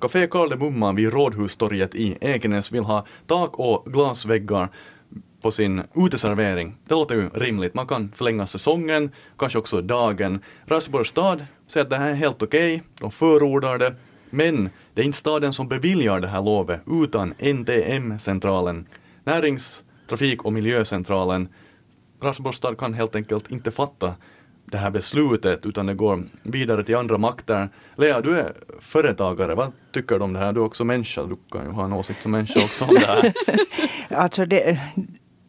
Café Karl de Mumma vid Rådhustorget i Ekenäs vill ha tak och glasväggar på sin uteservering. Det låter ju rimligt. Man kan förlänga säsongen, kanske också dagen. Raseborgs stad säger att det här är helt okej, okay. de förordar det. Men det är inte staden som beviljar det här lovet utan NTM-centralen. Närings-, trafik och miljöcentralen. Raseborgs stad kan helt enkelt inte fatta det här beslutet utan det går vidare till andra makter. Lea, du är företagare. Vad tycker du om det här? Du är också människa. Du kan ju ha en åsikt som människa också om det här. alltså det,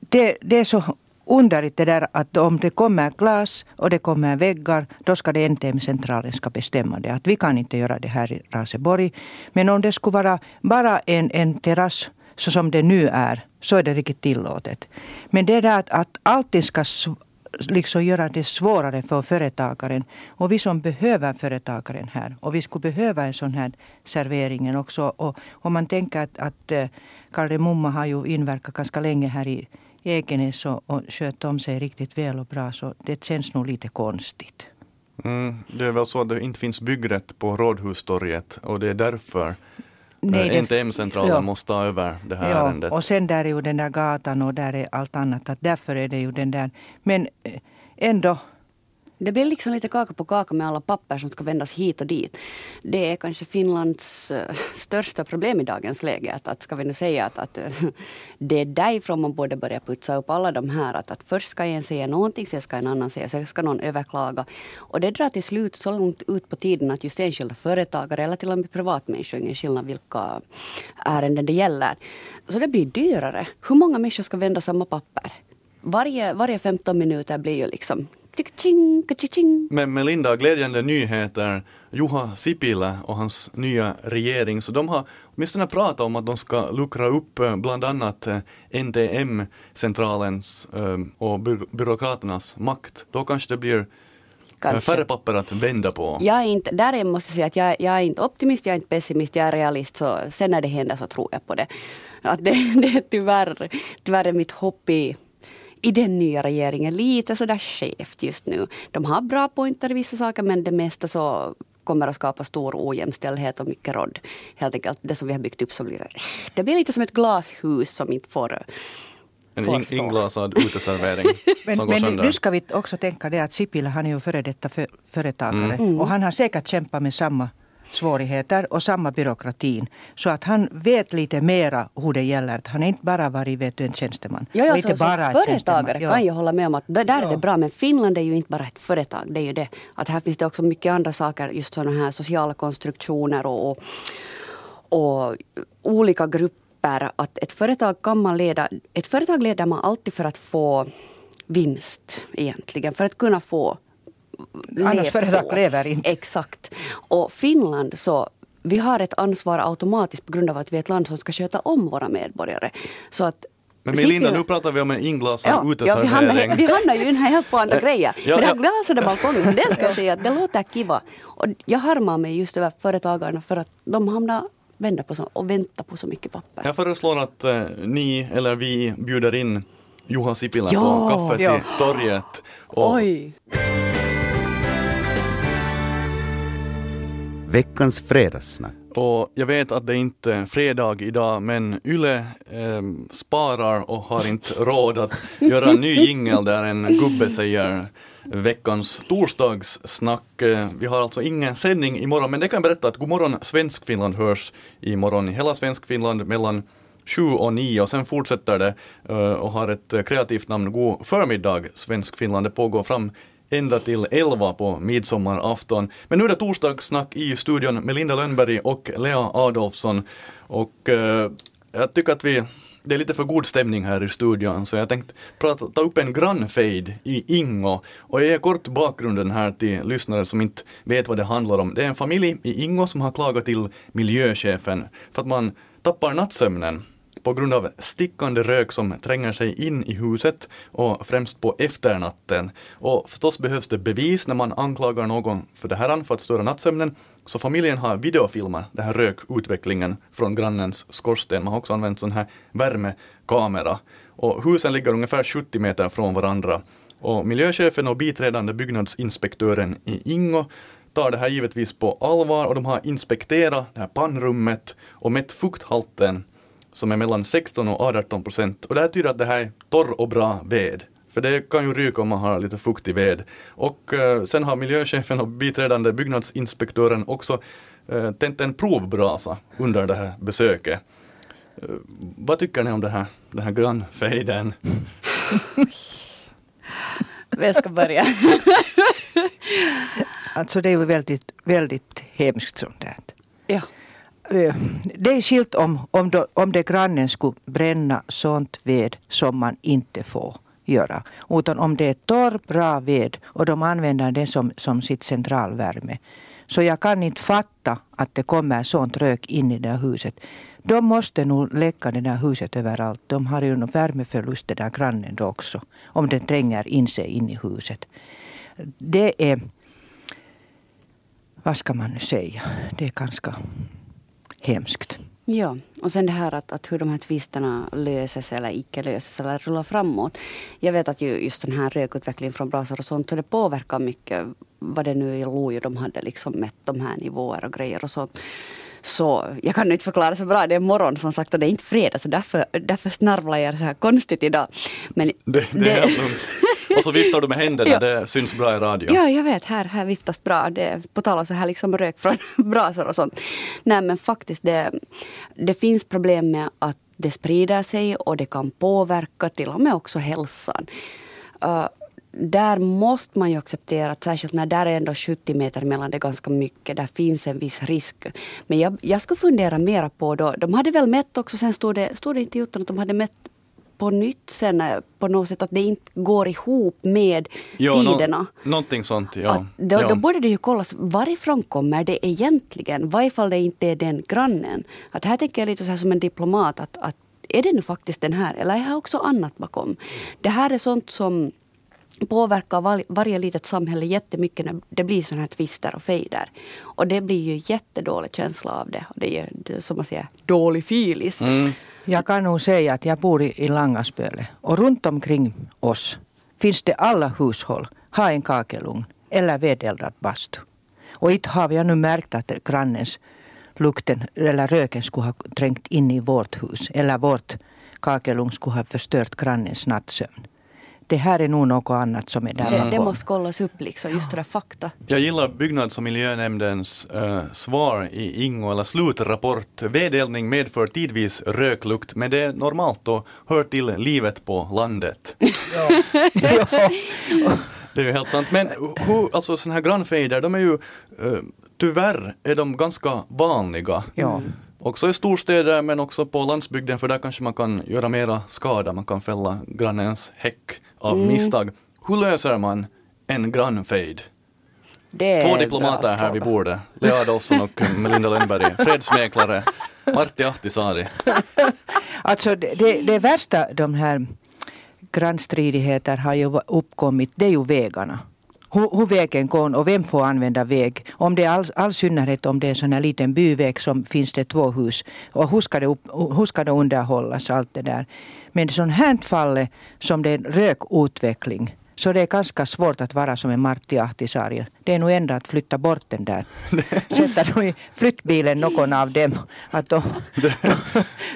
det, det är så underligt det där att om det kommer glas och det kommer väggar, då ska det NTM-centralen ska bestämma det. Att vi kan inte göra det här i Raseborg. Men om det skulle vara bara en, en terrass så som det nu är, så är det riktigt tillåtet. Men det där att, att allting ska liksom göra det svårare för företagaren. Och vi som behöver företagaren här och vi skulle behöva en sån här serveringen också. Och om man tänker att, att eh, kardemumma Mumma har ju inverkat ganska länge här i Ekenäs och, och skött om sig riktigt väl och bra så det känns nog lite konstigt. Mm, det är väl så att det inte finns byggrätt på Rådhustorget och det är därför Nej, NTM-centralen ja. måste ta över det här ja, ärendet. Och sen där är ju den där gatan och där är allt annat. Att därför är det ju den där. Men eh, ändå det blir liksom lite kaka på kaka med alla papper som ska vändas hit och dit. Det är kanske Finlands uh, största problem i dagens läge. Att, att ska vi nu säga att, att uh, det är därifrån man borde börja putsa upp alla de här. Att, att först ska en säga någonting, sen ska en annan säga, sen ska någon överklaga. Och det drar till slut så långt ut på tiden att just enskilda företagare eller till och med privatmänniskor, ingen skillnad vilka ärenden det gäller. Så det blir dyrare. Hur många människor ska vända samma papper? Varje, varje 15 minuter blir ju liksom men Melinda, glädjande nyheter. Juha Sipilä och hans nya regering, så de har åtminstone pratat om att de ska luckra upp eh, bland annat eh, NTM-centralens eh, och byråkraternas makt. Då kanske det blir Kanske. Färre papper att vända på. Jag är inte, där måste jag säga att jag, jag, är inte optimist, jag är inte pessimist, jag är realist. Så sen när det händer så tror jag på det. Att det, det är tyvärr, tyvärr är mitt hopp i i den nya regeringen lite sådär skevt just nu. De har bra pointer i vissa saker men det mesta så kommer att skapa stor ojämställdhet och mycket råd. Helt enkelt det som vi har byggt upp så blir det, det blir lite som ett glashus som inte får en in, inglasad uteservering men, men nu ska vi också tänka det att Sipilä han är ju före detta för, företagare mm. och han har säkert kämpat med samma svårigheter och samma byråkratin. Så att han vet lite mera hur det gäller. Han är inte bara varit vet du, en tjänsteman. Ja, ja, inte så, bara så företagare kan jag hålla med om att där ja. är det bra. Men Finland är ju inte bara ett företag. Det är ju det. Att här finns det också mycket andra saker. Just sådana här sociala konstruktioner och, och, och olika grupper. Att ett företag kan man leda. Ett företag leder man alltid för att få vinst egentligen. För att kunna få Annars företag lever inte. Exakt. Och Finland så vi har ett ansvar automatiskt på grund av att vi är ett land som ska sköta om våra medborgare. Så att men Melinda, nu pratar vi om en inglasad ja, uteservering. Ja, vi, hamnar, vi hamnar ju in här helt på andra grejer. Ja, Men den här glasade balkongen, den ska jag säga att det låter kiva. Och jag harmar mig just över företagarna för att de hamnar vända på så, och vänta på så mycket papper. Jag föreslår att eh, ni eller vi bjuder in Juha Sipilä ja, på kaffe ja. till torget. Och Oj! Veckans fredagssnack. Och jag vet att det inte är fredag idag men Yle eh, sparar och har inte råd att göra en ny jingel där en gubbe säger veckans torsdagssnack. Eh, vi har alltså ingen sändning imorgon men det kan berätta att Godmorgon Svenskfinland hörs imorgon i hela Svenskfinland mellan 7 och 9 och sen fortsätter det eh, och har ett kreativt namn God förmiddag Svenskfinland. Det pågår fram ända till 11 på midsommarafton. Men nu är det torsdagssnack i studion med Linda Lönnberg och Lea Adolfsson. Och eh, jag tycker att vi det är lite för god stämning här i studion så jag tänkte prata, ta upp en grannfejd i Ingo och jag ger kort bakgrunden här till lyssnare som inte vet vad det handlar om. Det är en familj i Ingo som har klagat till miljöchefen för att man tappar nattsömnen på grund av stickande rök som tränger sig in i huset och främst på efternatten. Och förstås behövs det bevis när man anklagar någon för det här för att störa nattsömnen. Så familjen har videofilmat den här rökutvecklingen från grannens skorsten. Man har också använt sån här värmekamera. Och husen ligger ungefär 70 meter från varandra. Och miljöchefen och biträdande byggnadsinspektören i Ingo tar det här givetvis på allvar och de har inspekterat det här pannrummet och mätt fukthalten som är mellan 16 och 18 procent. Och det här tyder att det här är torr och bra ved. För det kan ju ryka om man har lite fuktig ved. Och eh, sen har miljöchefen och biträdande byggnadsinspektören också eh, tänt en provbrasa under det här besöket. Eh, vad tycker ni om det här, den här grannfejden? Vem ska börja? Alltså det är ju väldigt, väldigt hemskt sånt där. ja. Det är skilt om, om, då, om det grannen skulle bränna sånt ved som man inte får göra. Utan om det är torr, bra ved och de använder det som, som sitt centralvärme. Så jag kan inte fatta att det kommer sånt rök in i det här huset. De måste nog läcka det där huset överallt. De har ju någon värmeförlust, den där grannen då också. Om den tränger in sig in i huset. Det är, vad ska man nu säga, det är ganska hemskt. Ja, och sen det här att, att hur de här tvisterna löses eller icke löses eller rullar framåt. Jag vet att ju, just den här rökutvecklingen från brasor och sånt, så det påverkar mycket vad det nu i Lojo de hade liksom mätt de här nivåer och grejer och sånt. Så jag kan inte förklara så bra. Det är morgon som sagt och det är inte fredag så därför, därför snarvlar jag så här konstigt idag. Men Det, det är lugnt. Och så viftar du med händerna, Ja. det syns bra i radio. Ja, jag vet. Här, här viftas bra. Det, på tal om så här liksom rök från brasor och sånt. Nej, men faktiskt, det, det finns problem med att det sprider sig och det kan påverka till och med också hälsan. Uh, där måste man ju acceptera att särskilt när där är ändå 70 meter mellan det ganska mycket. Där finns en viss risk. Men jag, jag skulle fundera mera på då. De hade väl mätt också, sen stod det, stod det inte i Juttan att de hade mätt på nytt sen eh, på något sätt att det inte går ihop med Ja, tiderna. Nå, någonting sånt, ja. Att då, ja. då borde det ju kollas varifrån kommer det egentligen? Vad ifall det inte är den grannen? Att här tänker jag lite så här som en diplomat att, att är det nu faktiskt den här eller är det också annat bakom? Det här är sånt som påverkar var, varje litet samhälle jättemycket när det blir sådana här tvister och fejder. Och det blir ju jättedålig känsla av det. Och det ger, som man säger, dålig filis. Mm. Jag kan nog säga att jag bor i, Langaspöle. Och runt omkring oss finns det alla hushåll? Har en kakelugn. Eller vedeldad bastu. Och inte har jag nu märkt att grannens lukten eller röken skulle ha trängt in i vårt hus. Eller vårt kakelugn skulle ha förstört grannens nattsömn. Det här är nog något annat som är där Det, bakom. det måste kollas upp, liksom, just det där fakta. Jag gillar byggnads och miljönämndens eh, svar i Ingo, eller slutrapport. Vedeldning medför tidvis röklukt, men det är normalt och hör till livet på landet. ja. Det är ju helt sant. Men hur, alltså sådana här grannfejder, de är ju eh, tyvärr är de ganska vanliga. Ja. Också i storstäder men också på landsbygden för där kanske man kan göra mera skada. Man kan fälla grannens häck av misstag. Hur löser man en grannfejd? Två diplomater här vid bordet. Lea Adolfsson och Melinda Lönnberg. Fredsmäklare. Martti Ahtisaari. Alltså det, det, det värsta de här grannstridigheter har ju uppkommit, det är ju vägarna. Hur, hur vägen går och vem får använda väg. Om det är all, all synnerhet om det är en sån här liten byväg som finns det två hus. Och hur ska det, upp, hur ska det underhållas allt det där. Men i sånt här fall som det är rökutveckling så det är ganska svårt att vara som en Martti Ahtisaari. Det är nog ändå att flytta bort den där. Sätta dem i flyttbilen, någon av dem. Att de, de,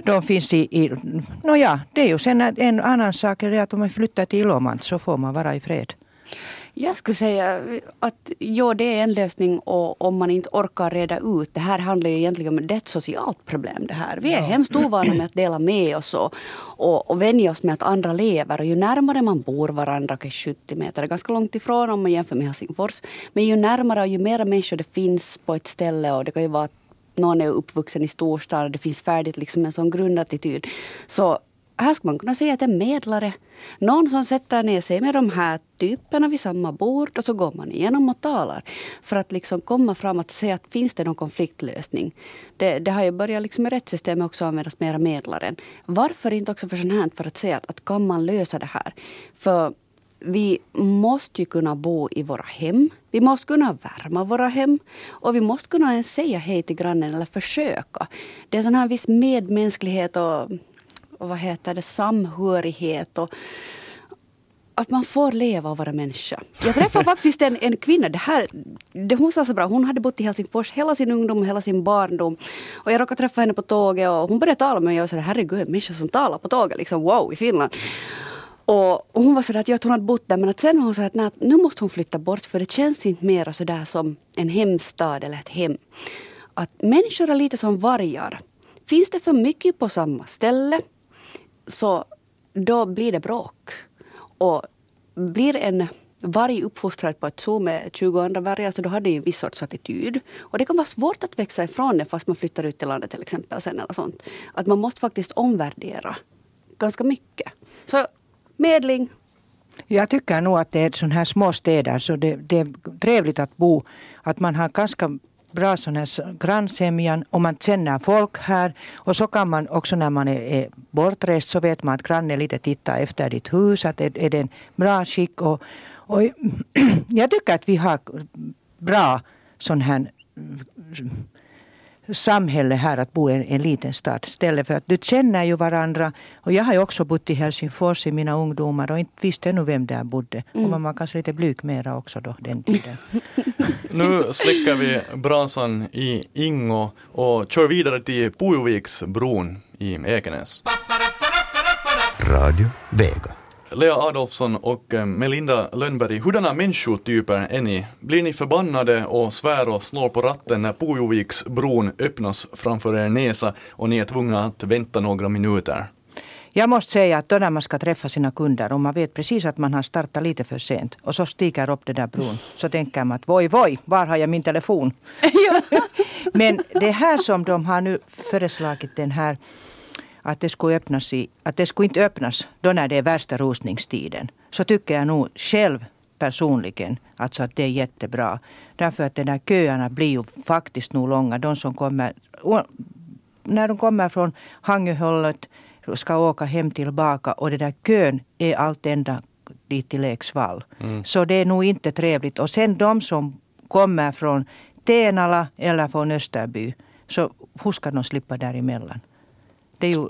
de finns i... i Nåja, det är ju sen en annan sak är att om man flyttar till Ilomant så får man vara i fred. Jag skulle säga att ja, det är en lösning och om man inte orkar reda ut. Det här handlar ju egentligen om det är ett socialt problem. det här. Vi är hemskt ovana med att dela med oss och, och, och vänja oss med att andra lever. Och ju närmare man bor varandra, kanske 70 meter, är ganska långt ifrån om man jämför med Helsingfors. Men ju närmare och ju mera människor det finns på ett ställe och det kan ju vara att någon är uppvuxen i storstad och det finns färdigt liksom en sån grundattityd. Så här skulle man kunna säga att en medlare, någon som sätter ner sig med de här typerna vid samma bord och så går man igenom och talar. För att liksom komma fram och se att finns det någon konfliktlösning. Det, det har ju börjat liksom i rättssystemet också användas mera medlaren. Varför inte också för sånt här för att se att, att kan man lösa det här? För vi måste ju kunna bo i våra hem. Vi måste kunna värma våra hem. Och vi måste kunna ens säga hej till grannen eller försöka. Det är sån här viss medmänsklighet och, och vad heter det, samhörighet. Och att man får leva och vara människa. Jag träffade faktiskt en, en kvinna, det här, det, hon sa så bra, hon hade bott i Helsingfors hela sin ungdom och hela sin barndom. Och jag råkade träffa henne på tåget och hon började tala med mig och jag sa herregud, en människa som talar på tåget, liksom wow, i Finland. Och, hon var sådär att, ja, att hon hade bott där men att sen var hon sådär att, nej, nu måste hon flytta bort för det känns inte mer sådär som en hemstad eller ett hem. Att människor är lite som vargar. Finns det för mycket på samma ställe så då blir det bråk. Och blir en varg uppfostrad på ett zoo med 20 andra vargar så då har det en viss sorts attityd. Och det kan vara svårt att växa ifrån det fast man flyttar ut till landet till exempel sen eller sånt. Att man måste faktiskt omvärdera ganska mycket. Så medling. Jag tycker nog att det är sådana här små städer så det, det, är trevligt att bo. Att man har ganska bra sån här grannsämjan och man känner folk här. Och så kan man också när man är, är bortrest så vet man att grannen lite tittar efter ditt hus. Att är, är det en bra skick. Och, och jag tycker att vi har bra sån här samhälle här att bo i en, en liten stad. Ställe för att du känner ju varandra. Och jag har ju också bott i Helsingfors i mina ungdomar och inte visste ännu vem där bodde. Mm. Och man var kanske lite blyg mera också då den tiden. nu släcker vi brasan i Ingo och kör vidare till Pujoviksbron i Ekenäs. Radio Vega. Lea Adolfsson och eh, Melinda Lönnberg, hurdana människotyper är ni? Blir ni förbannade och svär och slår på ratten när Pujoviksbron öppnas framför er näsa och ni är tvungna att vänta några minuter? Jag måste säga att då när man ska träffa sina kunder och man vet precis att man har startat lite för sent och så stiger upp den där bron så tänker man att voj, voj, var har jag min telefon? Men det här som de har nu föreslagit den här att det skulle öppnas i, att det skulle inte öppnas då när det är värsta rusningstiden. Så tycker jag nog själv personligen alltså att det är jättebra. Därför att de där köerna blir ju faktiskt nog långa. De som kommer, när de kommer från Hangöhållet ska åka hem tillbaka och det där kön är allt ända dit till Leksvall. Mm. Så det är nog inte trevligt. Och sen de som kommer från Tenala eller från Österby så hur ska de slippa däremellan? Det är ju,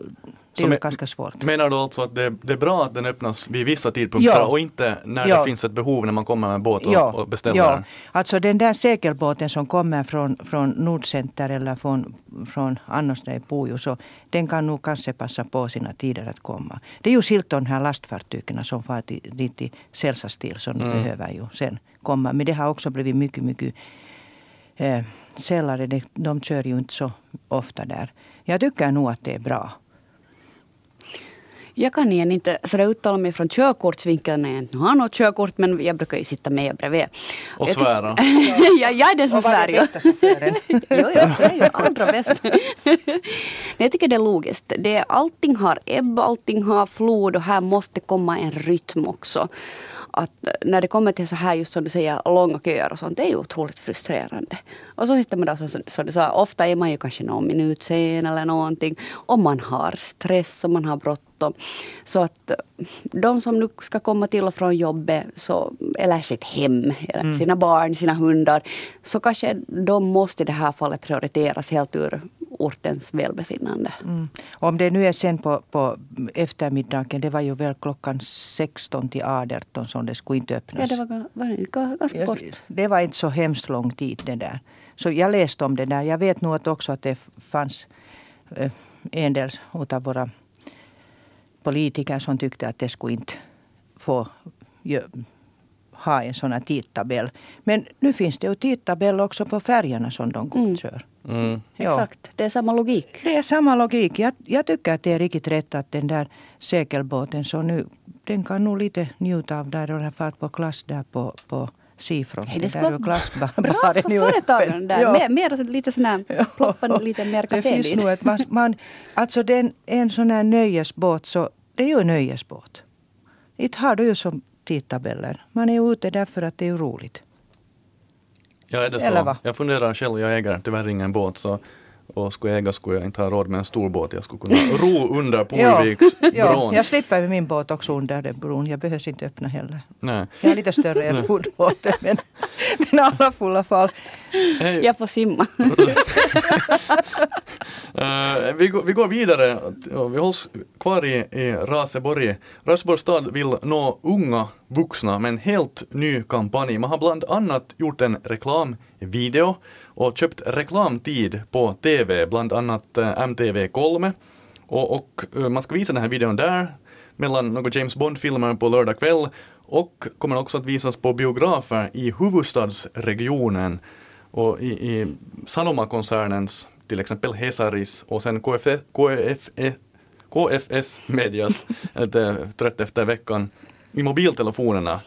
det är ju ganska svårt. Menar du alltså att det, det, är bra att den öppnas vid vissa tidpunkter ja. och inte när ja. det finns ett behov när man kommer med båt och, ja. och beställer ja. den? Alltså den där segelbåten som kommer från, från Nordcenter eller från, från Annostra i Pujo, så den kan nog kanske passa på sina tider att komma. Det är ju skilt de här lastfartygen som far till, dit till Selsastil som mm. behöver ju sen komma. Men det har också blivit mycket, mycket eh, sällare. De, de kör ju inte så ofta där. Jag tycker nog att det är bra. Jag kan igen inte sådär uttala mig från körkortsvinkeln när jag inte har något körkort men jag brukar ju sitta med bredvid. Och svära. ja, jag är den som svär. Och bästa jo, jo, jag är allra bäst. jag tycker det är logiskt. Det, allting har ebb, allting har flod och här måste komma en rytm också att när det kommer till så här, just som du säger, långa köer och sånt, det är ju otroligt frustrerande. Och så sitter man där, som, som du sa, ofta är man ju kanske någon minut sen eller någonting. Och man har stress och man har bråttom. Så att de som nu ska komma till och från jobbet, så, eller sitt hem, eller mm. sina barn, sina hundar, så kanske de måste i det här fallet prioriteras helt ur ortens välbefinnande. Mm. Om det nu är sen på, på eftermiddagen, det var ju väl klockan 16 till 18 som det skulle inte öppnas. Ja, det var, var ganska kort. Det var inte så hemskt lång tid det där. Så jag läste om det där. Jag vet nog att också att det fanns eh, en del av våra politiker som tyckte att det skulle inte få ha en sån här tidtabell. Men nu finns det ju tidtabell också på färgerna som de mm. Mm. Ja. Exakt, det är samma logik. Det är samma logik. Jag, jag, tycker att det är riktigt rätt att den där segelbåten, så nu, den kan nog lite njuta av där och har fart på klass där på, på Seafront. det ska vara bra för företagen där. Ja. Mer, mer lite sån här ploppande lite mer Det finns nog ett, man, man, alltså den, en sån här nöjesbåt, så det är ju en nöjesbåt. Inte har du ju som tidtabeller. Man är ute därför att det är roligt. Ja, är det Eller så? Va? Jag funderar själv, jag äger tyvärr ingen båt så och skulle jag äga skulle jag inte ha råd med en stor båt. Jag skulle kunna ro under Porviksbron. ja, jag slipper med min båt också under den bron. Jag behöver inte öppna heller. Nej. Jag är lite större än roddbåten men, men alla fulla fall. Hey. Jag får simma. uh, vi, går, vi går vidare. Vi hålls kvar i, i Raseborg. Raseborgs stad vill nå unga vuxna med en helt ny kampanj. Man har bland annat gjort en reklamvideo och köpt reklamtid på TV, bland annat eh, MTV Kolme. Och, och eh, man ska visa den här videon där, mellan några James Bond-filmer på lördag kväll och kommer också att visas på biografer i huvudstadsregionen och i, i Sanoma-koncernens, till exempel Hesaris och sen KF, KF, KFS Medias, trött efter veckan, i mobiltelefonerna.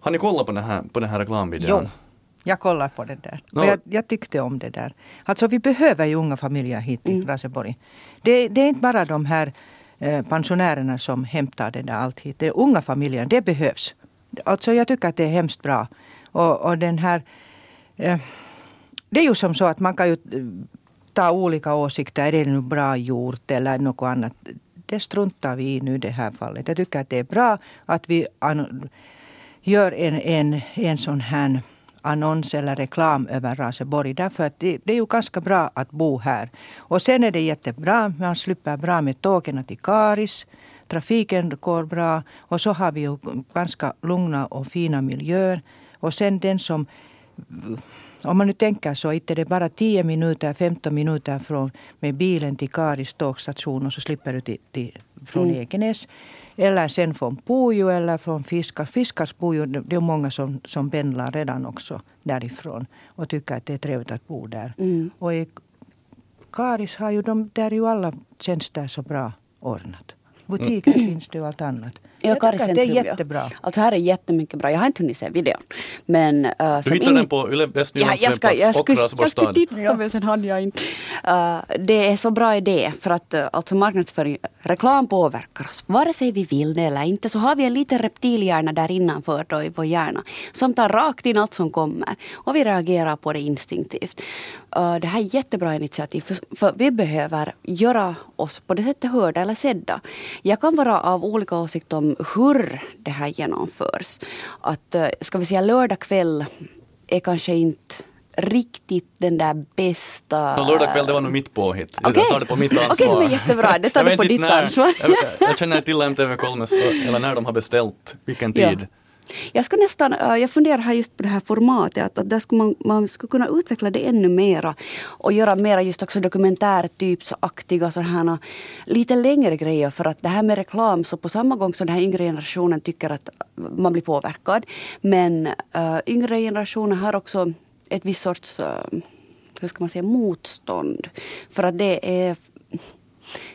Har ni kollat på den här, på den här reklamvideon? Jo, jag kollar på det där. No. Jag, jag, tyckte om det där. Alltså vi behöver ju unga familjer hit till mm. Raseborg. Det, det, är inte bara de här eh, pensionärerna som hämtar det där allt hit. Det är unga familjer, det behövs. Alltså jag tycker att det är hemskt bra. Och, och den här eh, det är ju som så att man kan ju eh, ta olika åsikter. Är det nu bra gjort eller något annat? Det struntar vi i nu i det här fallet. Jag tycker att det är bra att vi gör en, en, en sån här annons eller reklam över Raseborg. Därför att det, det, är ju ganska bra att bo här. Och sen är det jättebra. Man slipper bra med tågen till Karis. Trafiken går bra. Och så har vi ju ganska lugna och fina miljöer. Och sen den som om man nu tänker så, inte det är bara 10 minuter, 15 minuter från, med bilen till Karis tågstation och så slipper du till, till, från mm. Ekenäs. Eller sen från Pujo eller från Fiskas. Fiskas Pujo, det är många som, som pendlar redan också därifrån och tycker att det är trevligt att bo där. Mm. Och i Karis har ju de, där är ju alla tjänster så bra ordnat. Butiker mm. finns det och allt annat. Ja, jag det är jättebra. Alltså här är jättemycket bra. Jag har inte hunnit se videon. Men, uh, du hittar in... den på Yle Väst ja, jag ska, jag skulle, jag skulle titta men sen hade jag inte. Uh, det är så bra idé för att uh, alltså marknadsföring, reklam påverkar oss. Vare sig vi vill det eller inte så har vi en liten reptilhjärna där innanför då i vår hjärna som tar rakt in allt som kommer och vi reagerar på det instinktivt. Uh, det här är jättebra initiativ för, för vi behöver göra oss på det sättet hörda eller sedda. Jag kan vara av olika åsikter om hur det här genomförs. Att, eh, ska vi säga lördag kväll är kanske inte riktigt den där bästa... Ja, lördag kväll det var nog mitt påhitt. Okay. Jag tar det på mitt ansvar. Okej, okay, jättebra. Det tar du på ditt när, ansvar. jag, jag känner till MTV Kolmes, eller när de har beställt, vilken tid. Ja. Jag, ska nästan, eh, jag funderar här just på det här formatet, att, att där skulle man, man skulle kunna utveckla det ännu mera och göra mera just också dokumentärtypsaktiga sådana lite längre grejer. För att det här med reklam så på samma gång som den här yngre generationen tycker att man blir påverkad. Men äh, yngre generationer har också ett visst sorts äh, hur ska man säga, motstånd. För att det är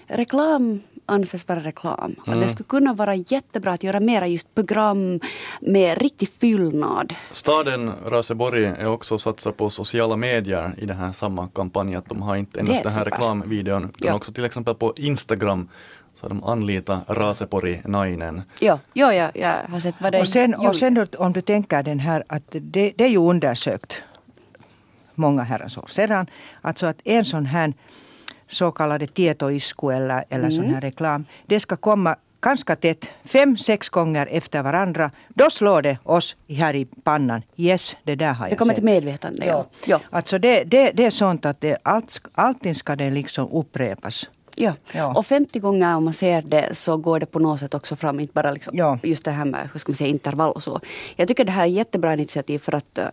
reklam anses vara reklam. Mm. det skulle kunna vara jättebra att göra mera just program med riktig fyllnad. Staden Raseborg är också satsat på sociala medier i den här samma kampanj. Att de har inte endast den här super. reklamvideon utan ja. också till exempel på Instagram så har de anlitat Raseborg Nainen. Ja, ja, ja, jag har sett vad det och sen, och sen då, om du tänker den här att det, det är ju undersökt många herrans år sedan. Alltså att en sån här så kallade tietoisku eller, eller mm. sån här reklam. Det ska komma ganska tätt, fem, sex gånger efter varandra. Då slår det oss här i pannan. Yes, det där har jag Det kommer sett. till medvetande. Ja. Ja. Alltså det, det, det är sånt att det, allt, allting ska det liksom upprepas. Ja. ja. och 50 gånger om man ser det så går det på något sätt också fram, inte bara liksom ja. just det här med hur ska man säga, intervall och så. Jag tycker det här är jättebra initiativ för att eh,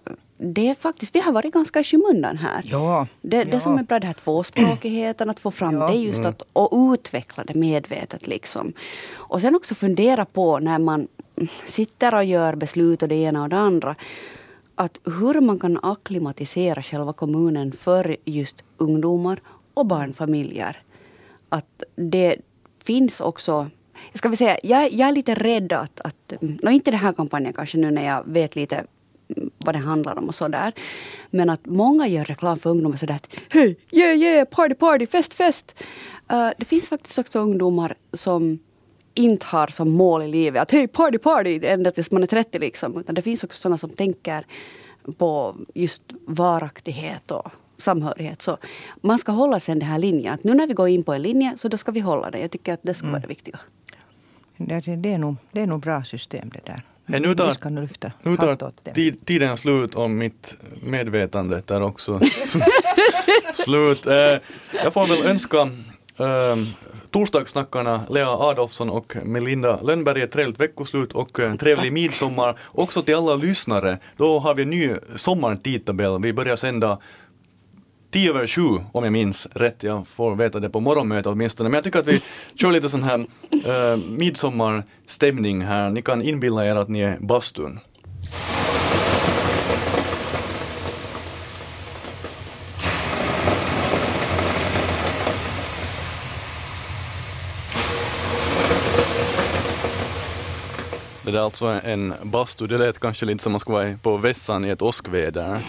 det är faktiskt, vi har varit ganska i skymundan här. Ja, det, det ja. som är bra, det här tvåspråkigheten, att få fram ja. det just mm. att och utveckla det medvetet liksom. Och sen också fundera på när man sitter och gör beslut och det ena och det andra att hur man kan akklimatisera själva kommunen för just ungdomar och barnfamiljer att det finns också ska vi säga, jag, jag är lite rädd att, att no, inte den här kampanjen kanske nu när jag vet lite vad det handlar om och sådär. Men att många gör reklam för ungdomar sådär att hej, yeah, yeah, party, party, fest, fest. Uh, det finns faktiskt också ungdomar som inte har som mål i livet att hej, party, party, ända tills man är 30 liksom. Utan det finns också sådana som tänker på just varaktighet och samhörighet. Så man ska hålla sig den här linjen. Att nu när vi går in på en linje så då ska vi hålla den. Jag tycker att det ska mm. vara det viktiga. Det, det, är nog, det är nog bra system det där. Hey, nu tar, ska lyfta nu tar tid, tiden slut om mitt medvetande tar också slut. Eh, jag får väl önska Uh, torsdagssnackarna Lea Adolfsson och Melinda Lönnberg. Ett trevligt veckoslut och uh, trevlig midsommar. Också till alla lyssnare. Då har vi en ny sommartidtabell. Vi börjar sända tio över sju om jag minns rätt. Jag får veta det på morgonmötet åtminstone. Men jag tycker att vi kör lite sån här uh, midsommarstämning här. Ni kan inbilla er att ni är bastun. Det där är alltså en bastu, det lät kanske lite som man skulle vara på vässan i ett åskväder.